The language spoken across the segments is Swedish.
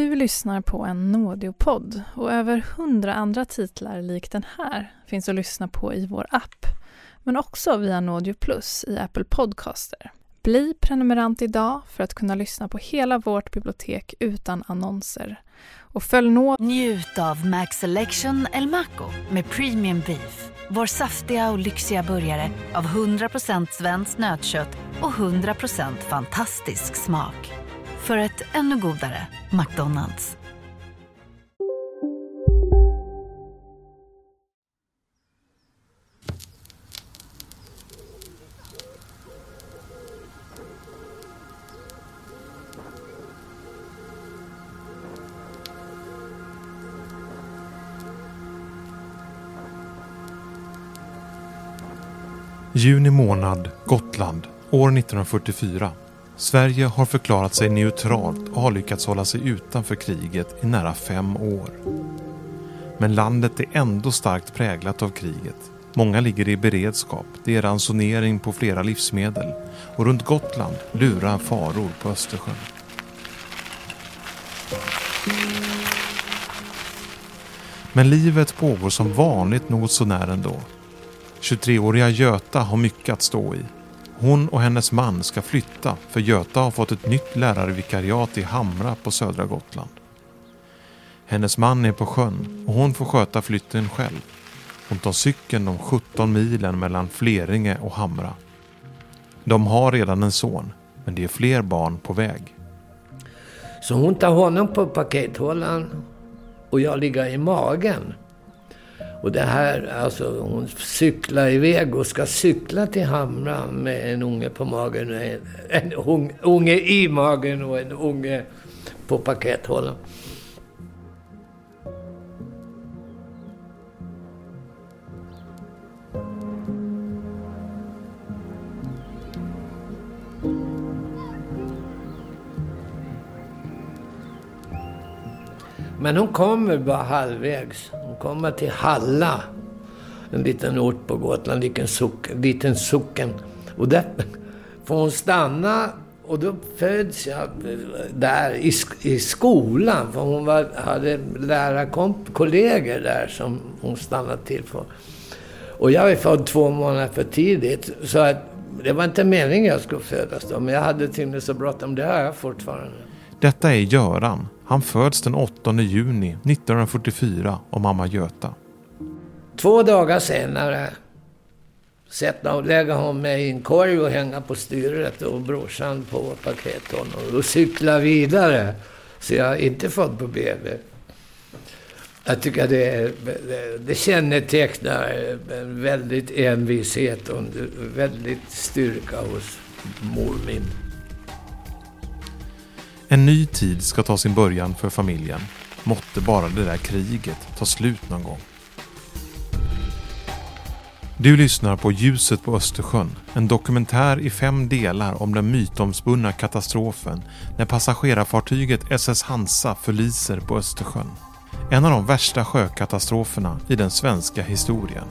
Du lyssnar på en Nådeopodd och över hundra andra titlar lik den här finns att lyssna på i vår app, men också via Nådeo Plus i Apple Podcaster. Bli prenumerant idag för att kunna lyssna på hela vårt bibliotek utan annonser. Och följ nå... Njut av Max Selection El Maco med Premium Beef. Vår saftiga och lyxiga burgare av 100% svenskt nötkött och 100% fantastisk smak. För ett ännu godare McDonalds. Juni månad, Gotland, år 1944. Sverige har förklarat sig neutralt och har lyckats hålla sig utanför kriget i nära fem år. Men landet är ändå starkt präglat av kriget. Många ligger i beredskap, det är ransonering på flera livsmedel och runt Gotland lurar faror på Östersjön. Men livet pågår som vanligt något sånär ändå. 23-åriga Göta har mycket att stå i. Hon och hennes man ska flytta för Göta har fått ett nytt lärarvikariat i Hamra på södra Gotland. Hennes man är på sjön och hon får sköta flytten själv. Hon tar cykeln de 17 milen mellan Fleringe och Hamra. De har redan en son, men det är fler barn på väg. Så hon tar honom på pakethållaren och jag ligger i magen. Och det här, alltså hon cyklar iväg och ska cykla till Hamra med en unge på magen. En, en unge i magen och en unge på pakethållaren. Men hon kommer bara halvvägs. Hon kommer till Halla. En liten ort på Gotland, en liten, liten socken. Och där får hon stanna och då föds jag där i, i skolan. För hon var, hade lärarkollegor där som hon stannade till för. Och jag är född två månader för tidigt. Så att det var inte meningen jag skulle födas då. Men jag hade tydligen så bråttom. Det har jag fortfarande. Detta är Göran. Han föds den 8 juni 1944 av mamma Göta. Två dagar senare sätta, lägga hon mig i en korg och hänga på styret och brorsan på pakethållaren och cykla vidare. Så jag är inte född på BB. Jag tycker det, det kännetecknar en väldigt envishet och en väldigt styrka hos mor min. En ny tid ska ta sin början för familjen. Måtte bara det där kriget ta slut någon gång. Du lyssnar på Ljuset på Östersjön, en dokumentär i fem delar om den mytomspunna katastrofen när passagerarfartyget SS Hansa förliser på Östersjön. En av de värsta sjökatastroferna i den svenska historien.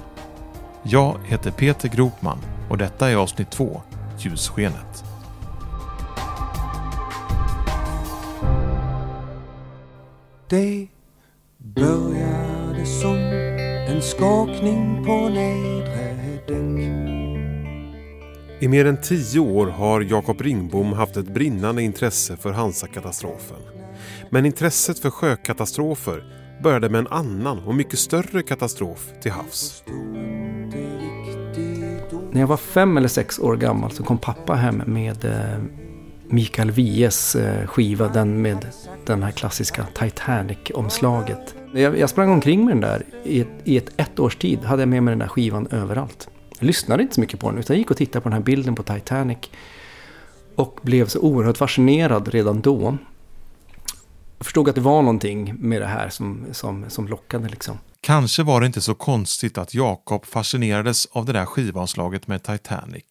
Jag heter Peter Gropman och detta är avsnitt 2, Ljusskenet. Det började som en skakning på nedre däck I mer än tio år har Jakob Ringbom haft ett brinnande intresse för Hansa-katastrofen. Men intresset för sjökatastrofer började med en annan och mycket större katastrof till havs. När jag var fem eller sex år gammal så kom pappa hem med eh, Mikael Wiehes eh, skiva, den med den här klassiska Titanic-omslaget. Jag, jag sprang omkring med den där i ett, i ett ett års tid. Hade jag med mig den där skivan överallt. Jag lyssnade inte så mycket på den utan jag gick och tittade på den här bilden på Titanic. Och blev så oerhört fascinerad redan då. Jag förstod att det var någonting med det här som, som, som lockade liksom. Kanske var det inte så konstigt att Jakob fascinerades av det där skivomslaget med Titanic.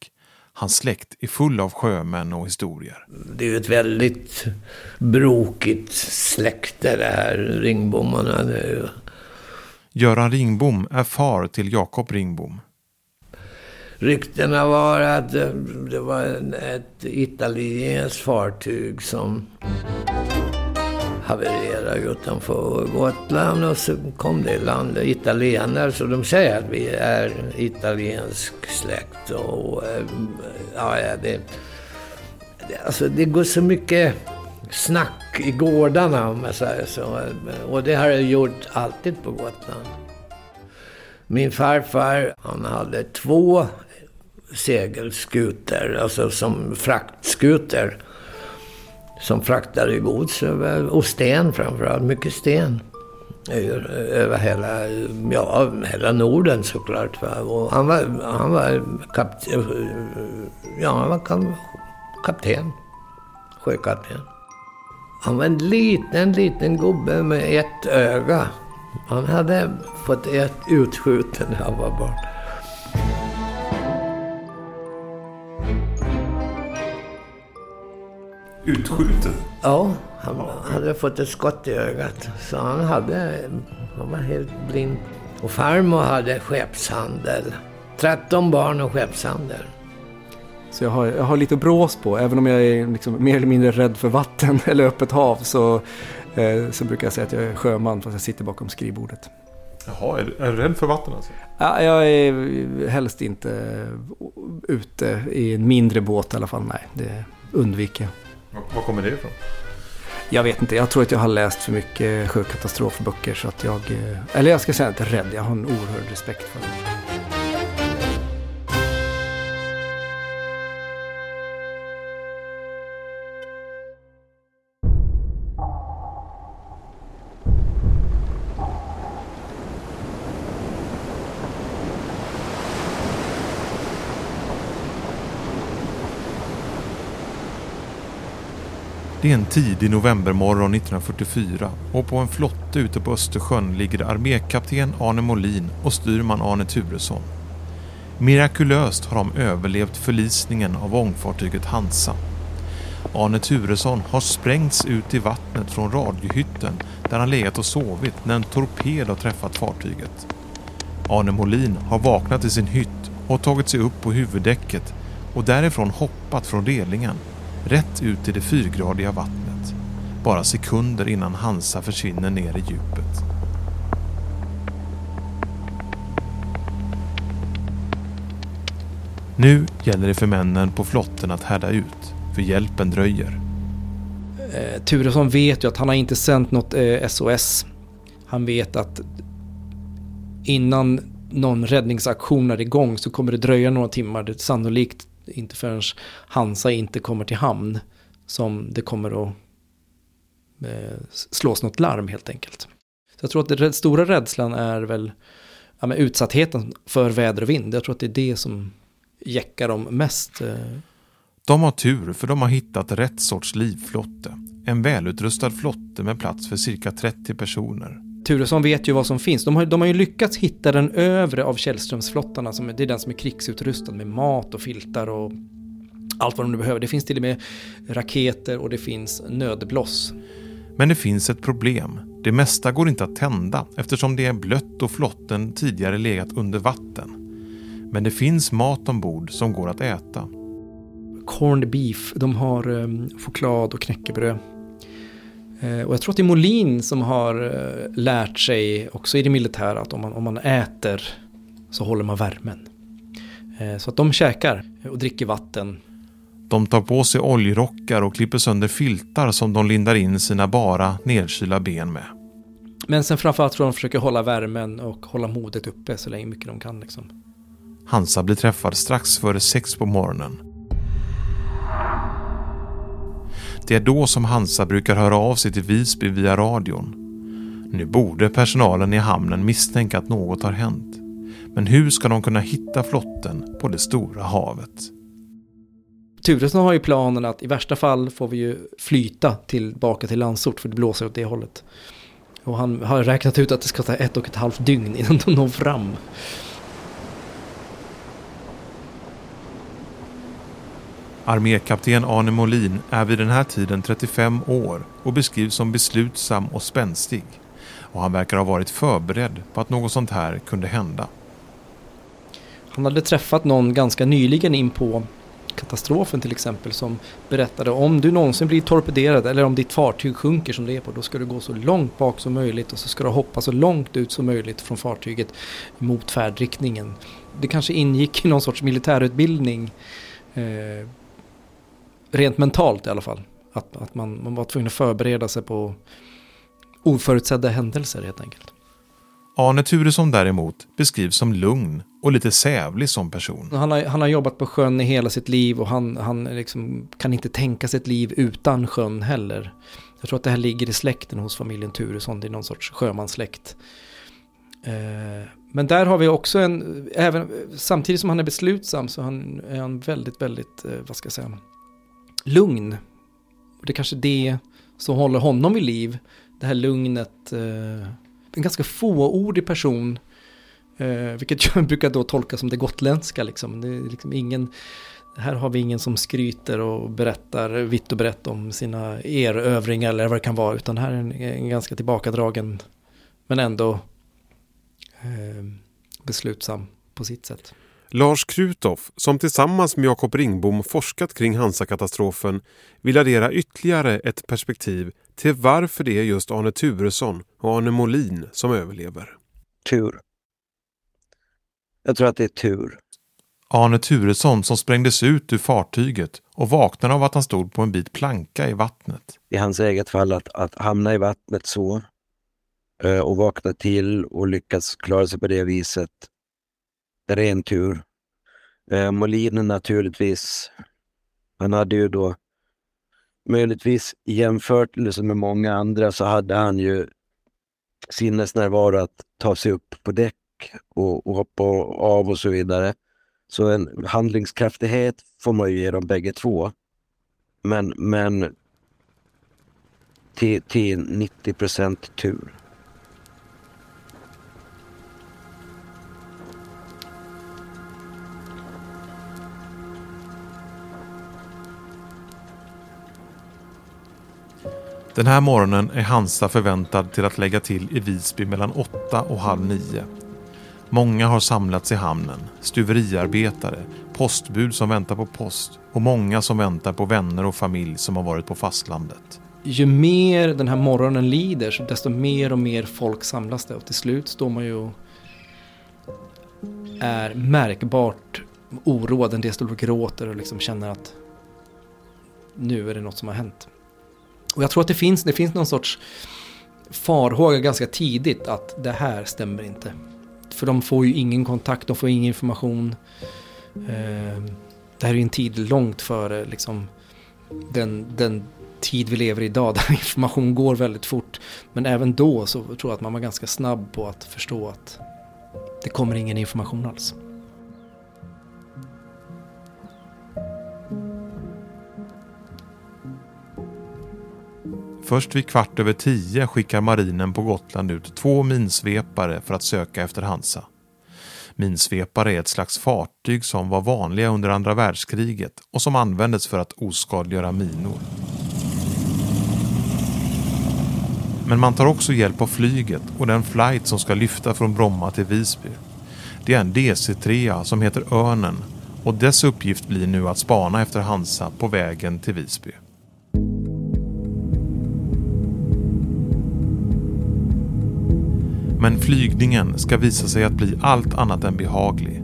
Hans släkt är full av sjömän och historier. Det är ju ett väldigt brokigt släkte det här, Ringbommarna. Det. Göran Ringbom är far till Jakob Ringbom. Ryktena var att det var ett italienskt fartyg som havererade utanför Gotland och så kom det i land italienare så de säger att vi är italiensk släkt och eh, ja, det, det, alltså det går så mycket snack i gårdarna om jag säger så. Och det har jag gjort alltid på Gotland. Min farfar, han hade två segelskuter, alltså som fraktskuter. Som fraktade gods över, och sten framförallt, mycket sten. Över hela, ja, hela Norden såklart. Va? Och han var, han var, kapt, ja, han var kapten, sjökapten. Han var en liten, liten gubbe med ett öga. Han hade fått ett utskjuten när han var barn. Utskjuten? Ja, han hade fått ett skott i ögat. Så han hade, han var helt blind. Och farmor hade skeppshandel. 13 barn och skeppshandel. Så jag har, jag har lite brås på, även om jag är liksom mer eller mindre rädd för vatten eller öppet hav så, eh, så brukar jag säga att jag är sjöman fast jag sitter bakom skrivbordet. Jaha, är du, är du rädd för vatten alltså? Ja, jag är helst inte ute i en mindre båt i alla fall. Nej, det undviker jag. Var kommer det ifrån? Jag vet inte, jag tror att jag har läst för mycket sjökatastrofböcker så att jag... Eh, eller jag ska säga inte rädd, jag har en oerhörd respekt för det. Det är en tidig novembermorgon 1944 och på en flotte ute på Östersjön ligger armékapten Arne Molin och styrman Arne Turesson. Mirakulöst har de överlevt förlisningen av ångfartyget Hansa. Arne Turesson har sprängts ut i vattnet från radiohytten där han legat och sovit när en torped har träffat fartyget. Arne Molin har vaknat i sin hytt och tagit sig upp på huvuddäcket och därifrån hoppat från relingen rätt ut i det fyrgradiga vattnet. Bara sekunder innan Hansa försvinner ner i djupet. Nu gäller det för männen på flotten att härda ut, för hjälpen dröjer. Eh, Turesson vet ju att han har inte sänt något eh, SOS. Han vet att innan någon räddningsaktion är igång så kommer det dröja några timmar. Det är sannolikt inte förrän Hansa inte kommer till hamn som det kommer att eh, slås något larm helt enkelt. Så jag tror att den stora rädslan är väl ja, utsattheten för väder och vind. Jag tror att det är det som jäckar dem mest. Eh. De har tur för de har hittat rätt sorts livflotte. En välutrustad flotte med plats för cirka 30 personer. Turesson vet ju vad som finns. De har, de har ju lyckats hitta den övre av Källströmsflottarna. Som, det är den som är krigsutrustad med mat och filtar och allt vad de nu behöver. Det finns till och med raketer och det finns nödbloss. Men det finns ett problem. Det mesta går inte att tända eftersom det är blött och flotten tidigare legat under vatten. Men det finns mat ombord som går att äta. Corned beef, de har um, choklad och knäckebröd. Eh, och jag tror att det är Molin som har eh, lärt sig också i det militära att om man, om man äter så håller man värmen. Eh, så att de käkar och dricker vatten. De tar på sig oljrockar och klipper sönder filtar som de lindar in sina bara nedkylda ben med. Men sen framförallt tror jag de försöker hålla värmen och hålla modet uppe så länge mycket de kan. Liksom. Hansa blir träffad strax före sex på morgonen Det är då som Hansa brukar höra av sig till Visby via radion. Nu borde personalen i hamnen misstänka att något har hänt. Men hur ska de kunna hitta flotten på det stora havet? Turesson har ju planen att i värsta fall får vi ju flyta tillbaka till Landsort för det blåser åt det hållet. Och han har räknat ut att det ska ta ett och ett halvt dygn innan de når fram. Armékapten Arne Molin är vid den här tiden 35 år och beskrivs som beslutsam och spänstig. Och han verkar ha varit förberedd på att något sånt här kunde hända. Han hade träffat någon ganska nyligen in på katastrofen till exempel som berättade om du någonsin blir torpederad eller om ditt fartyg sjunker som det är på då ska du gå så långt bak som möjligt och så ska du hoppa så långt ut som möjligt från fartyget mot färdriktningen. Det kanske ingick i någon sorts militärutbildning eh, rent mentalt i alla fall. Att, att man, man var tvungen att förbereda sig på oförutsedda händelser helt enkelt. Arne Turesson däremot beskrivs som lugn och lite sävlig som person. Han har, han har jobbat på sjön i hela sitt liv och han, han liksom kan inte tänka sig ett liv utan sjön heller. Jag tror att det här ligger i släkten hos familjen Turesson, det är någon sorts sjömanssläkt. Eh, men där har vi också en, även, samtidigt som han är beslutsam så han, är han väldigt, väldigt, eh, vad ska jag säga, lugn. Det är kanske det som håller honom vid liv. Det här lugnet, eh, en ganska fåordig person. Eh, vilket jag brukar då tolka som det gotländska liksom. Det är liksom ingen, här har vi ingen som skryter och berättar vitt och brett om sina erövringar eller vad det kan vara. Utan här är en, en ganska tillbakadragen men ändå eh, beslutsam på sitt sätt. Lars Krutoff, som tillsammans med Jakob Ringbom forskat kring Hansa-katastrofen, vill addera ytterligare ett perspektiv till varför det är just Arne Turesson och Arne Molin som överlever. Tur. Jag tror att det är tur. Arne Turesson som sprängdes ut ur fartyget och vaknade av att han stod på en bit planka i vattnet. I hans eget fall att, att hamna i vattnet så eh, och vakna till och lyckas klara sig på det viset. Ren tur. Eh, Molinen naturligtvis. Han hade ju då möjligtvis jämfört liksom med många andra så hade han ju sinnesnärvaro att ta sig upp på däck och, och hoppa av och så vidare. Så en handlingskraftighet får man ju ge dem bägge två. Men, men till, till 90 procent tur. Den här morgonen är Hansa förväntad till att lägga till i Visby mellan åtta och halv nio. Många har samlats i hamnen. Stuveriarbetare, postbud som väntar på post och många som väntar på vänner och familj som har varit på fastlandet. Ju mer den här morgonen lider desto mer och mer folk samlas det och till slut står man ju och är märkbart oroad. En del står och gråter och liksom känner att nu är det något som har hänt. Och jag tror att det finns, det finns någon sorts farhåga ganska tidigt att det här stämmer inte. För de får ju ingen kontakt, de får ingen information. Ehm, det här är ju en tid långt före liksom, den, den tid vi lever i idag där information går väldigt fort. Men även då så tror jag att man var ganska snabb på att förstå att det kommer ingen information alls. Först vid kvart över tio skickar marinen på Gotland ut två minsvepare för att söka efter Hansa. Minsvepare är ett slags fartyg som var vanliga under andra världskriget och som användes för att oskadliggöra minor. Men man tar också hjälp av flyget och den flight som ska lyfta från Bromma till Visby. Det är en DC-3 som heter Örnen och dess uppgift blir nu att spana efter Hansa på vägen till Visby. Men flygningen ska visa sig att bli allt annat än behaglig.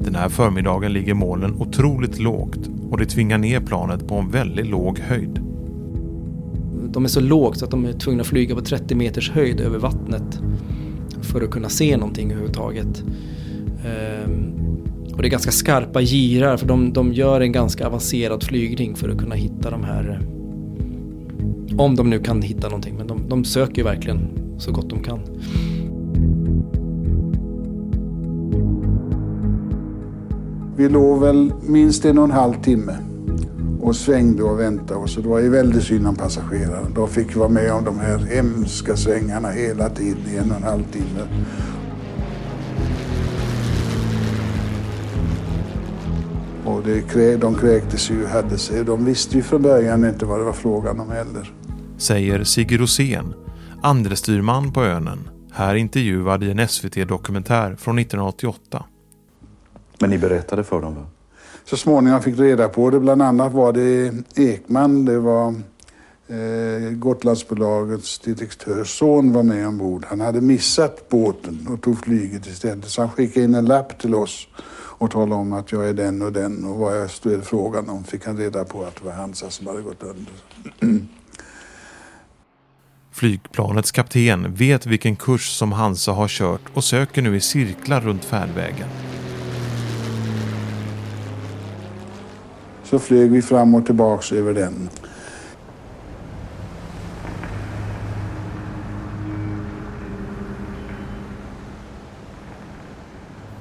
Den här förmiddagen ligger molnen otroligt lågt och det tvingar ner planet på en väldigt låg höjd. De är så lågt så att de är tvungna att flyga på 30 meters höjd över vattnet för att kunna se någonting överhuvudtaget. Ehm, och det är ganska skarpa girar för de, de gör en ganska avancerad flygning för att kunna hitta de här... Om de nu kan hitta någonting, men de, de söker verkligen så gott de kan. Vi låg väl minst en och en halv timme och svängde och väntade oss. Det var ju väldigt synd om passagerarna. De fick vara med om de här hemska svängarna hela tiden i en och en halv timme. Och det, de kräktes ju hade sig. De visste ju från början inte vad det var frågan om heller. Säger Sigge Rosén, andre styrman på Önen, här intervjuad i en SVT-dokumentär från 1988. Men ni berättade för dem va? så småningom fick reda på det. Bland annat var det Ekman, det var eh, Gotlandsbolagets direktörs son var med ombord. Han hade missat båten och tog flyget istället. Så han skickade in en lapp till oss och talade om att jag är den och den och vad jag stod frågan om fick han reda på att det var Hansa som hade gått under. Flygplanets kapten vet vilken kurs som Hansa har kört och söker nu i cirklar runt färdvägen. Så flög vi fram och tillbaks över den.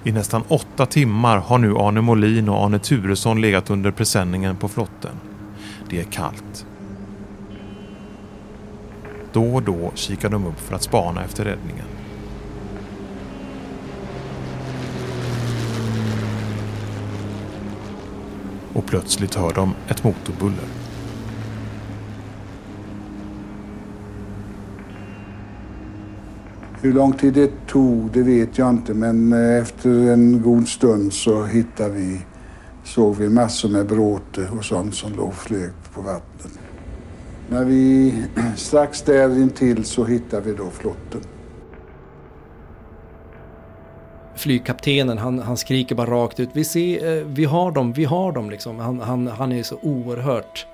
I nästan åtta timmar har nu Arne Molin och Arne Turesson legat under presenningen på flotten. Det är kallt. Då och då kikar de upp för att spana efter räddningen. Och plötsligt hör de ett motorbuller. Hur lång tid det tog, det vet jag inte, men eh, efter en god stund så hittade vi, såg vi massor med bråte och sånt som låg och flög på vattnet. När vi strax där intill så hittade vi då flotten. Flygkaptenen han, han skriker bara rakt ut. Vi, ser, eh, vi har dem, vi har dem liksom. Han, han, han är så oerhört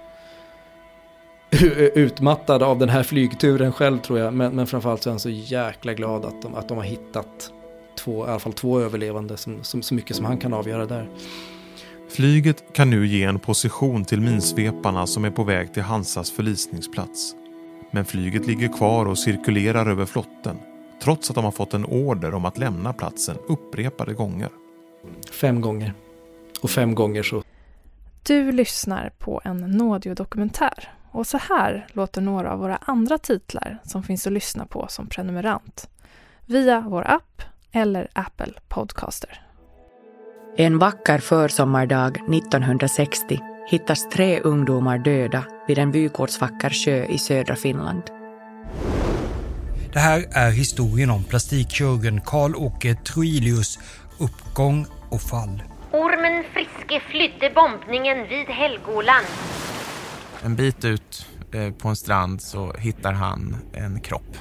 utmattad av den här flygturen själv tror jag. Men, men framförallt så är han så jäkla glad att de, att de har hittat två, i alla fall två överlevande. Som, som, så mycket som han kan avgöra där. Flyget kan nu ge en position till minsveparna som är på väg till Hansas förlisningsplats. Men flyget ligger kvar och cirkulerar över flotten trots att de har fått en order om att lämna platsen upprepade gånger. Fem gånger. Och fem gånger så... Du lyssnar på en Nådio-dokumentär och så här låter några av våra andra titlar som finns att lyssna på som prenumerant. Via vår app eller Apple Podcaster. En vacker försommardag 1960 hittas tre ungdomar döda vid en vykortsvacker sjö i södra Finland. Det här är historien om plastikkirurgen Karl-Åke Troilius uppgång och fall. Ormen Friske flydde bombningen vid Helgoland. En bit ut eh, på en strand så hittar han en kropp.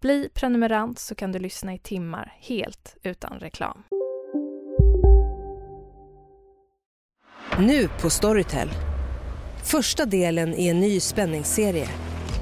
Bli prenumerant så kan du lyssna i timmar helt utan reklam. Nu på Storytel. Första delen i en ny spänningsserie.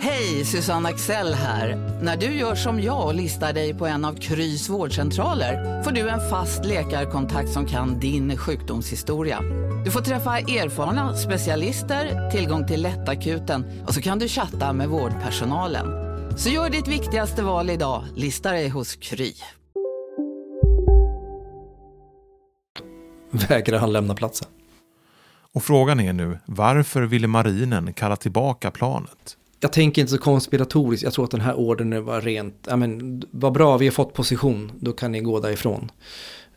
Hej, Susanne Axel här. När du gör som jag och listar dig på en av Krys vårdcentraler får du en fast läkarkontakt som kan din sjukdomshistoria. Du får träffa erfarna specialister, tillgång till lättakuten och så kan du chatta med vårdpersonalen. Så gör ditt viktigaste val idag, lista dig hos Kry. Vägrar han lämna platsen? Och frågan är nu, varför ville marinen kalla tillbaka planet? Jag tänker inte så konspiratoriskt. Jag tror att den här ordern var rent, ja men vad bra, vi har fått position, då kan ni gå därifrån.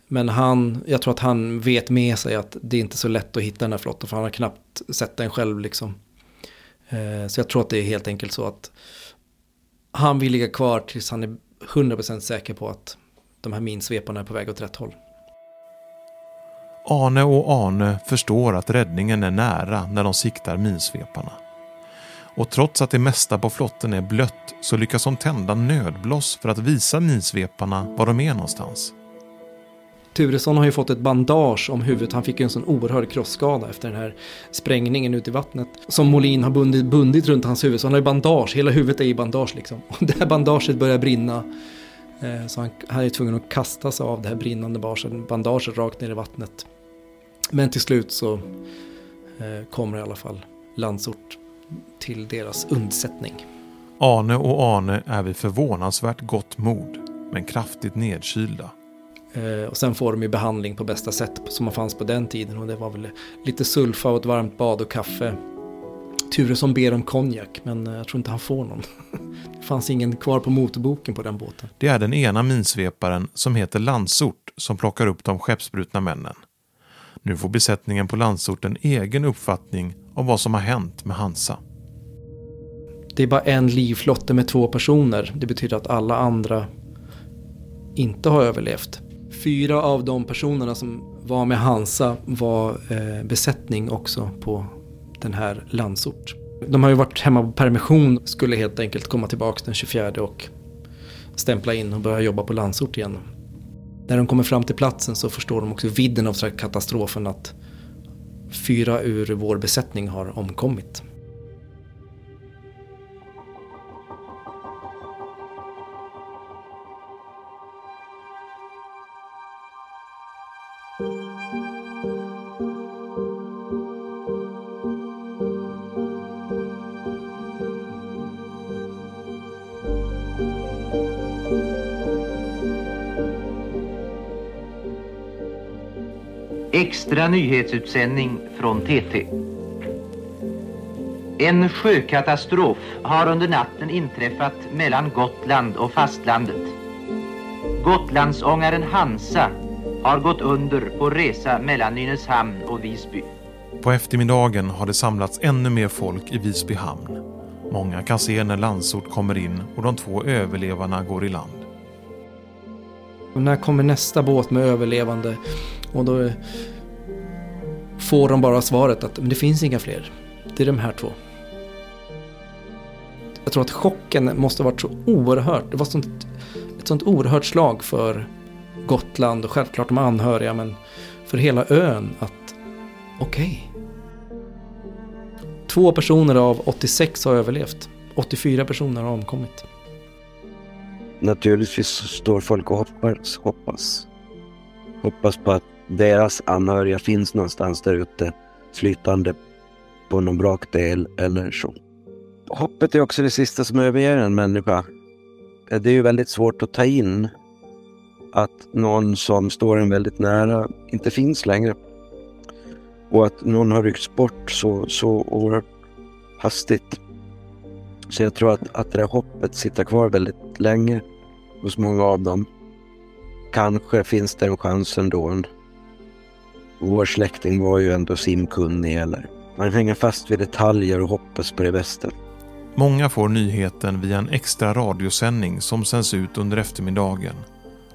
Men han, jag tror att han vet med sig att det är inte så lätt att hitta den här flotten för han har knappt sett den själv liksom. Eh, så jag tror att det är helt enkelt så att han vill ligga kvar tills han är 100% säker på att de här minsveparna är på väg åt rätt håll. Arne och Arne förstår att räddningen är nära när de siktar minsveparna. Och trots att det mesta på flotten är blött så lyckas de tända nödbloss för att visa minsveparna var de är någonstans. Turesson har ju fått ett bandage om huvudet. Han fick ju en sån oerhörd krossskada efter den här sprängningen ute i vattnet. Som Molin har bundit, bundit runt hans huvud. Så han har ju bandage, hela huvudet är i bandage liksom. Och det här bandaget börjar brinna. Eh, så han, han är tvungen att kasta sig av det här brinnande bandaget rakt ner i vattnet. Men till slut så eh, kommer i alla fall Landsort till deras undsättning. Arne och Arne är vid förvånansvärt gott mod, men kraftigt nedkylda. Eh, och sen får de ju behandling på bästa sätt som man fanns på den tiden och det var väl lite sulfa och ett varmt bad och kaffe. Turesson ber om konjak, men eh, jag tror inte han får någon. Det fanns ingen kvar på motorboken på den båten. Det är den ena minsveparen som heter Landsort som plockar upp de skeppsbrutna männen. Nu får besättningen på Landsort en egen uppfattning om vad som har hänt med Hansa. Det är bara en livflotte med två personer. Det betyder att alla andra inte har överlevt. Fyra av de personerna som var med Hansa var eh, besättning också på den här Landsort. De har ju varit hemma på permission, skulle helt enkelt komma tillbaka den 24 och stämpla in och börja jobba på Landsort igen. När de kommer fram till platsen så förstår de också vidden av katastrofen att fyra ur vår besättning har omkommit. Extra nyhetsutsändning från TT. En sjökatastrof har under natten inträffat mellan Gotland och fastlandet. Gotlandsångaren Hansa har gått under på resa mellan Nynäshamn och Visby. På eftermiddagen har det samlats ännu mer folk i Visby hamn. Många kan se när Landsort kommer in och de två överlevarna går i land. När kommer nästa båt med överlevande? Och då får de bara svaret att men det finns inga fler. Det är de här två. Jag tror att chocken måste ha varit så oerhört. Det var sånt, ett sånt oerhört slag för Gotland och självklart de anhöriga men för hela ön att okej. Okay. Två personer av 86 har överlevt. 84 personer har omkommit. Naturligtvis står folk och hoppas, hoppas. Hoppas på att deras anhöriga finns någonstans där ute flytande på någon brakdel eller så. Hoppet är också det sista som överger en människa. Det är ju väldigt svårt att ta in att någon som står en väldigt nära inte finns längre. Och att någon har ryckts bort så, så oerhört hastigt. Så jag tror att, att det där hoppet sitter kvar väldigt länge hos många av dem. Kanske finns det en chans ändå. Vår släkting var ju ändå simkunnig eller man hänger fast vid detaljer och hoppas på det bästa. Många får nyheten via en extra radiosändning som sänds ut under eftermiddagen.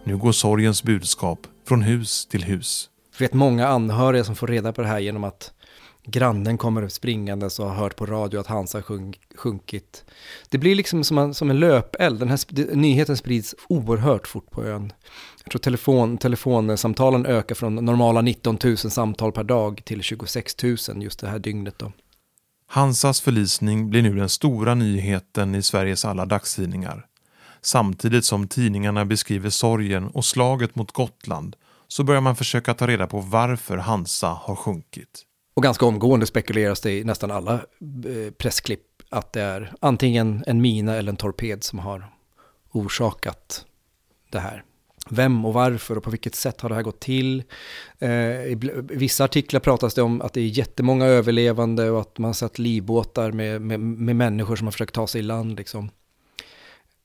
Nu går sorgens budskap från hus till hus. Jag vet många anhöriga som får reda på det här genom att grannen kommer springandes och har hört på radio att Hans har sjunk, sjunkit. Det blir liksom som en, som en löpeld. Den här nyheten sprids oerhört fort på ön. Jag tror telefon, telefonsamtalen ökar från normala 19 000 samtal per dag till 26 000 just det här dygnet. Då. Hansas förlisning blir nu den stora nyheten i Sveriges alla dagstidningar. Samtidigt som tidningarna beskriver sorgen och slaget mot Gotland så börjar man försöka ta reda på varför Hansa har sjunkit. Och ganska omgående spekuleras det i nästan alla eh, pressklipp att det är antingen en mina eller en torped som har orsakat det här. Vem och varför och på vilket sätt har det här gått till? Eh, I vissa artiklar pratas det om att det är jättemånga överlevande och att man har sett livbåtar med, med, med människor som har försökt ta sig i land. Liksom.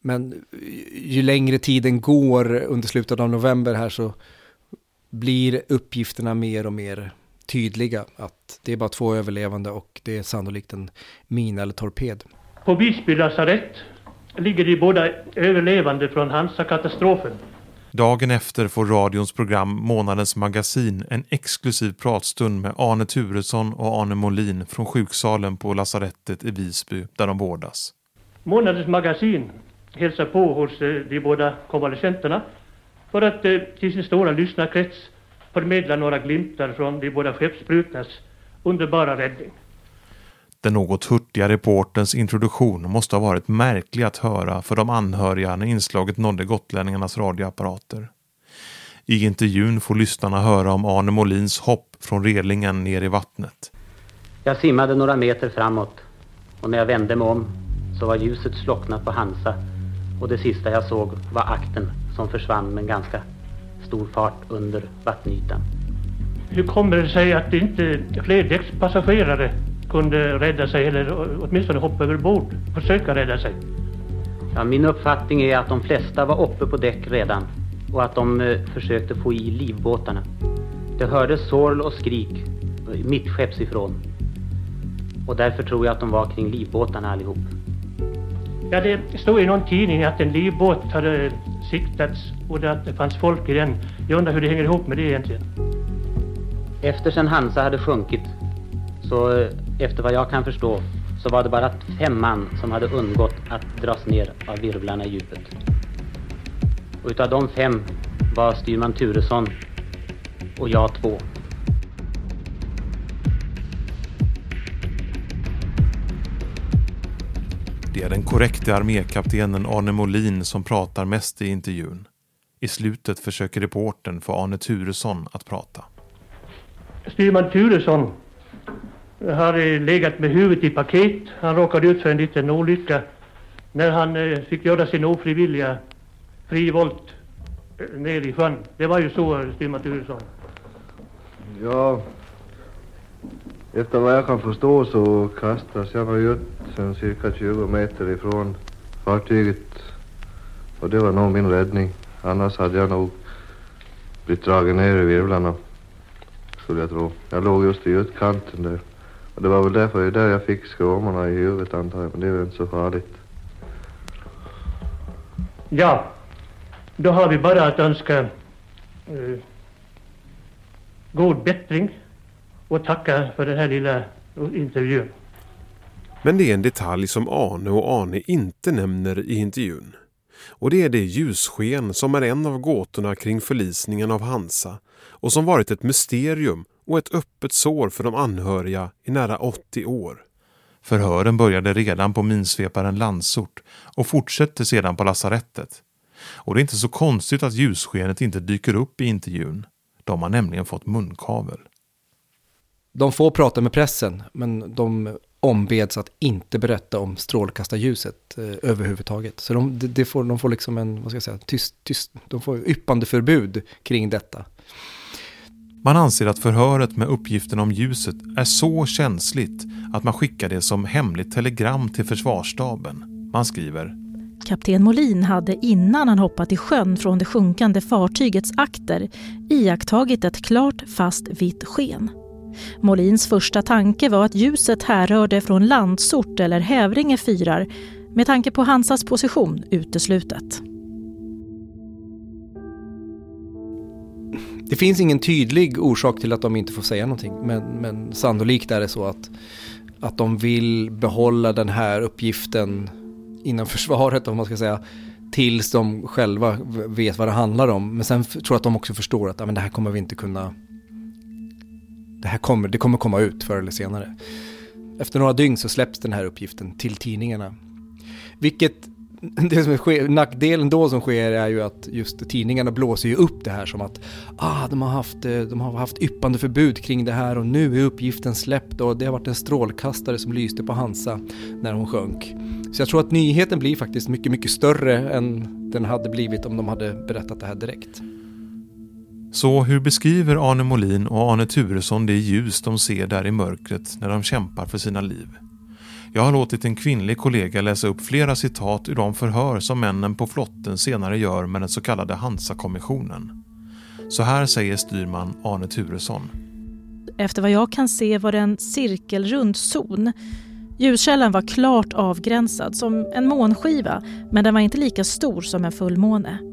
Men eh, ju längre tiden går under slutet av november här så blir uppgifterna mer och mer tydliga. Att det är bara två överlevande och det är sannolikt en mina eller torped. På Visby lasarett ligger de båda överlevande från Hansa-katastrofen. Dagen efter får radions program Månadens magasin en exklusiv pratstund med Arne Turesson och Arne Molin från sjuksalen på lasarettet i Visby där de vårdas. Månadens magasin hälsar på hos eh, de båda konvalescenterna för att eh, till sin stora lyssnarkrets förmedla några glimtar från de båda skeppsbrutnas underbara räddning. Den något hurtiga reportens introduktion måste ha varit märklig att höra för de anhöriga när inslaget nådde gotlänningarnas radioapparater. I intervjun får lyssnarna höra om Arne Molins hopp från relingen ner i vattnet. Jag simmade några meter framåt och när jag vände mig om så var ljuset slocknat på Hansa och det sista jag såg var akten som försvann med en ganska stor fart under vattenytan. Hur kommer det sig att inte fler däckspassagerare kunde rädda sig eller åtminstone hoppa över bord. Försöka rädda sig. Ja, min uppfattning är att de flesta var uppe på däck redan och att de eh, försökte få i livbåtarna. Det hördes sorl och skrik mittskepps ifrån. Och därför tror jag att de var kring livbåtarna allihop. Ja, det stod i någon tidning att en livbåt hade siktats och att det fanns folk i den. Jag undrar hur det hänger ihop med det egentligen. Efter sen Hansa hade sjunkit, så eh, efter vad jag kan förstå, så var det bara fem man som hade undgått att dras ner av virvlarna i djupet. Och utav de fem var styrman Turesson och jag två. Det är den korrekte armékaptenen Arne Molin som pratar mest i intervjun. I slutet försöker reportern få Arne Turesson att prata. Styrman Turesson har legat med huvudet i paket. Han råkade ut för en liten olycka när han eh, fick göra sin ofrivilliga frivolt eh, ner i sjön. Det var ju så, styrman Turesson. Ja, efter vad jag kan förstå så kastas jag ut sen cirka 20 meter ifrån fartyget. Och det var nog min räddning. Annars hade jag nog blivit dragen ner i virvlarna. Skulle jag tro. Jag låg just i utkanten där. Och det var väl därför det där jag fick skråmorna i huvudet antar jag. Men det är väl inte så farligt. Ja, då har vi bara att önska eh, god bättring och tacka för den här lilla intervjun. Men det är en detalj som Arne och Arne inte nämner i intervjun. Och det är det ljussken som är en av gåtorna kring förlisningen av Hansa och som varit ett mysterium och ett öppet sår för de anhöriga i nära 80 år. Förhören började redan på minsveparen Landsort och fortsätter sedan på lasarettet. Och det är inte så konstigt att ljusskenet inte dyker upp i intervjun. De har nämligen fått munkavel. De får prata med pressen, men de ombeds att inte berätta om strålkastarljuset eh, överhuvudtaget. Så de, de, får, de får liksom en, vad ska jag säga, tyst, tyst, de får yppande förbud kring detta. Man anser att förhöret med uppgiften om ljuset är så känsligt att man skickar det som hemligt telegram till försvarsstaben. Man skriver Kapten Molin hade innan han hoppat i sjön från det sjunkande fartygets akter iakttagit ett klart fast vitt sken. Molins första tanke var att ljuset härrörde från Landsort eller Hävringe fyrar med tanke på Hansas position uteslutet. Det finns ingen tydlig orsak till att de inte får säga någonting men, men sannolikt är det så att, att de vill behålla den här uppgiften inom försvaret om man ska säga tills de själva vet vad det handlar om. Men sen tror jag att de också förstår att ja, men det här kommer vi inte kunna det här kommer, det kommer komma ut förr eller senare. Efter några dygn så släpps den här uppgiften till tidningarna. Vilket, det som sker, nackdelen då som sker är ju att just tidningarna blåser ju upp det här som att ah, de, har haft, eh, de har haft yppande förbud kring det här och nu är uppgiften släppt och det har varit en strålkastare som lyste på Hansa när hon sjönk. Så jag tror att nyheten blir faktiskt mycket, mycket större än den hade blivit om de hade berättat det här direkt. Så hur beskriver Arne Molin och Arne Turesson det ljus de ser där i mörkret när de kämpar för sina liv? Jag har låtit en kvinnlig kollega läsa upp flera citat ur de förhör som männen på flotten senare gör med den så kallade Hansa-kommissionen. Så här säger styrman Arne Turesson. Efter vad jag kan se var det en cirkelrund zon. Ljuskällan var klart avgränsad som en månskiva men den var inte lika stor som en fullmåne.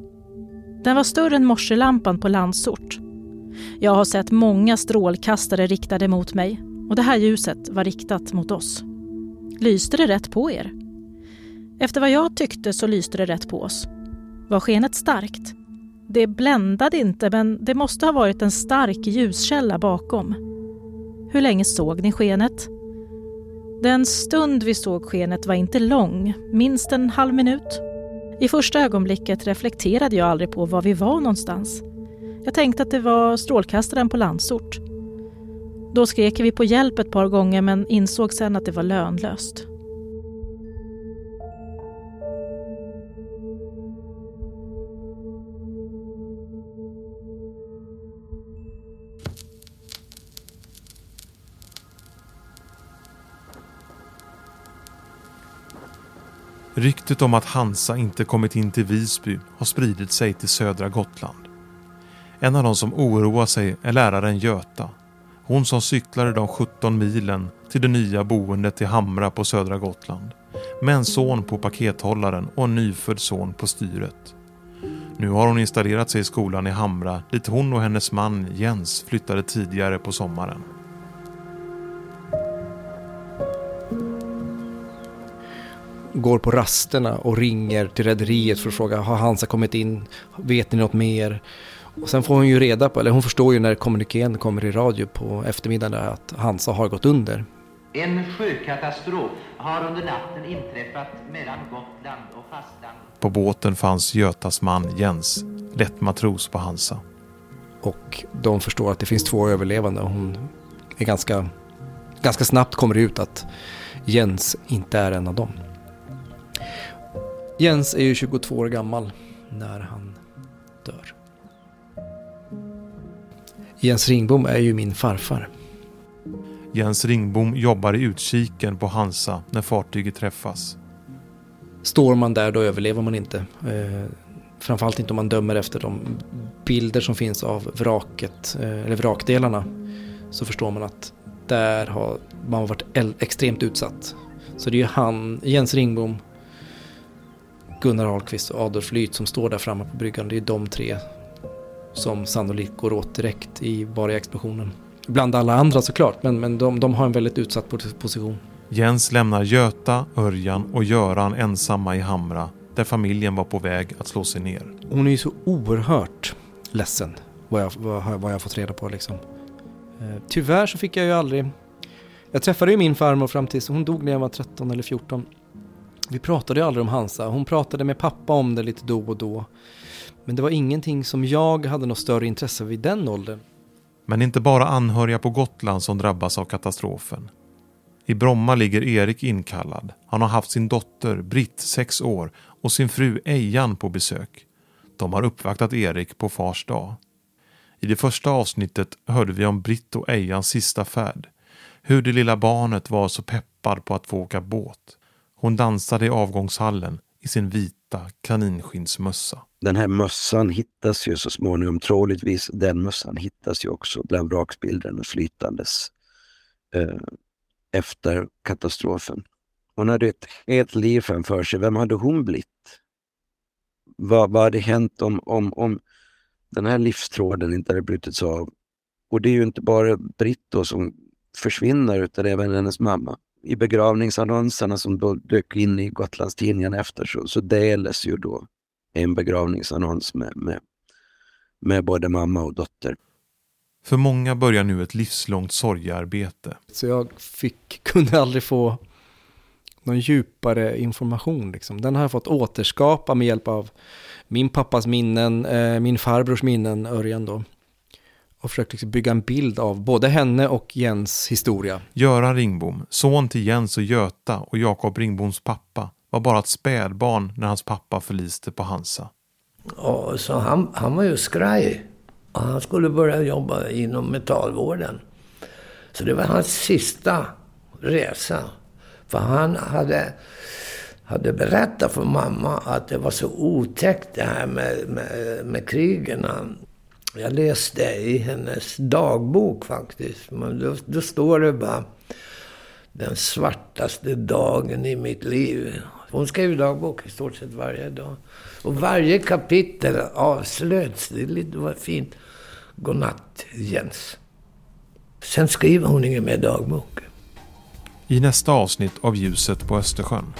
Den var större än morselampan på Landsort. Jag har sett många strålkastare riktade mot mig och det här ljuset var riktat mot oss. Lyste det rätt på er? Efter vad jag tyckte så lyste det rätt på oss. Var skenet starkt? Det bländade inte men det måste ha varit en stark ljuskälla bakom. Hur länge såg ni skenet? Den stund vi såg skenet var inte lång, minst en halv minut. I första ögonblicket reflekterade jag aldrig på var vi var någonstans. Jag tänkte att det var strålkastaren på Landsort. Då skrek vi på hjälp ett par gånger men insåg sen att det var lönlöst. Ryktet om att Hansa inte kommit in till Visby har spridit sig till södra Gotland. En av de som oroar sig är läraren Göta. Hon som cyklade de 17 milen till det nya boendet i Hamra på södra Gotland. Med en son på pakethållaren och en nyfödd son på styret. Nu har hon installerat sig i skolan i Hamra dit hon och hennes man Jens flyttade tidigare på sommaren. Går på rasterna och ringer till rederiet för att fråga har Hansa kommit in? Vet ni något mer? Och sen får hon ju reda på, eller hon förstår ju när kommunikén kommer i radio på eftermiddagen att Hansa har gått under. En sjökatastrof har under natten inträffat mellan Gotland och fastlandet. På båten fanns Götas man Jens, lätt matros på Hansa. Och de förstår att det finns två överlevande och hon är ganska, ganska snabbt kommer det ut att Jens inte är en av dem. Jens är ju 22 år gammal när han dör. Jens Ringbom är ju min farfar. Jens Ringbom jobbar i utkiken på Hansa när fartyget träffas. Står man där då överlever man inte. Eh, framförallt inte om man dömer efter de bilder som finns av vraket, eh, eller vrakdelarna. Så förstår man att där har man varit extremt utsatt. Så det är ju han, Jens Ringbom, Gunnar Ahlqvist och Adolf Lyth som står där framme på bryggan. Det är de tre som sannolikt går åt direkt i bara explosionen. Bland alla andra såklart, men, men de, de har en väldigt utsatt position. Jens lämnar Göta, Örjan och Göran ensamma i Hamra där familjen var på väg att slå sig ner. Hon är ju så oerhört ledsen vad jag, vad, vad jag fått reda på liksom. Eh, tyvärr så fick jag ju aldrig... Jag träffade ju min farmor fram tills hon dog när jag var 13 eller 14. Vi pratade ju aldrig om Hansa. Hon pratade med pappa om det lite då och då. Men det var ingenting som jag hade något större intresse vid den åldern. Men inte bara anhöriga på Gotland som drabbas av katastrofen. I Bromma ligger Erik inkallad. Han har haft sin dotter Britt, sex år, och sin fru Ejan på besök. De har uppvaktat Erik på fars dag. I det första avsnittet hörde vi om Britt och Ejans sista färd. Hur det lilla barnet var så peppad på att få åka båt. Hon dansade i avgångshallen i sin vita kaninskinnsmössa. Den här mössan hittas ju så småningom, troligtvis den mössan hittas ju också bland vrakspillrorna flytandes eh, efter katastrofen. Hon hade ett helt liv framför sig. Vem hade hon blivit? Vad, vad hade hänt om, om, om den här livstråden inte hade brutits av? Och det är ju inte bara Britt som försvinner utan även hennes mamma i begravningsannonserna som då dök in i Gotlandstidningen efter så, så delades ju då en begravningsannons med, med, med både mamma och dotter. För många börjar nu ett livslångt sorgearbete. Så jag fick, kunde aldrig få någon djupare information. Liksom. Den har jag fått återskapa med hjälp av min pappas minnen, eh, min farbrors minnen, Örjan då och försökt liksom bygga en bild av både henne och Jens historia. Göran Ringbom, son till Jens och Göta och Jakob Ringboms pappa, var bara ett spädbarn när hans pappa förliste på Hansa. Och så han, han var ju skraj. Och han skulle börja jobba inom metallvården. Så det var hans sista resa. För han hade, hade berättat för mamma att det var så otäckt det här med, med, med krigen. Jag läste i hennes dagbok faktiskt. Men då, då står det bara den svartaste dagen i mitt liv. Hon skrev dagbok i stort sett varje dag. Och varje kapitel avslöts. Det, det var fint. Godnatt, Jens. Sen skriver hon ingen mer dagbok. I nästa avsnitt av Ljuset på Östersjön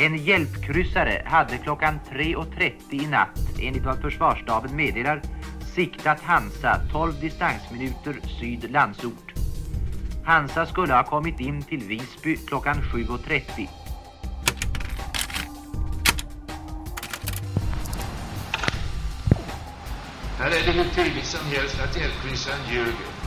en hjälpkryssare hade klockan 3.30 i natt, enligt vad försvarsstaben meddelar, siktat Hansa 12 distansminuter syd Landsort. Hansa skulle ha kommit in till Visby klockan 7.30. Här är det hur tydligt som helst att hjälpkryssaren ljuger.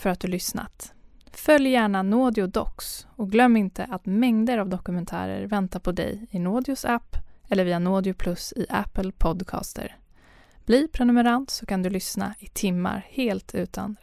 För att du lyssnat. Följ gärna Naudio Docs och glöm inte att mängder av dokumentärer väntar på dig i Naudios app eller via Naudio Plus i Apple Podcaster. Bli prenumerant så kan du lyssna i timmar helt utan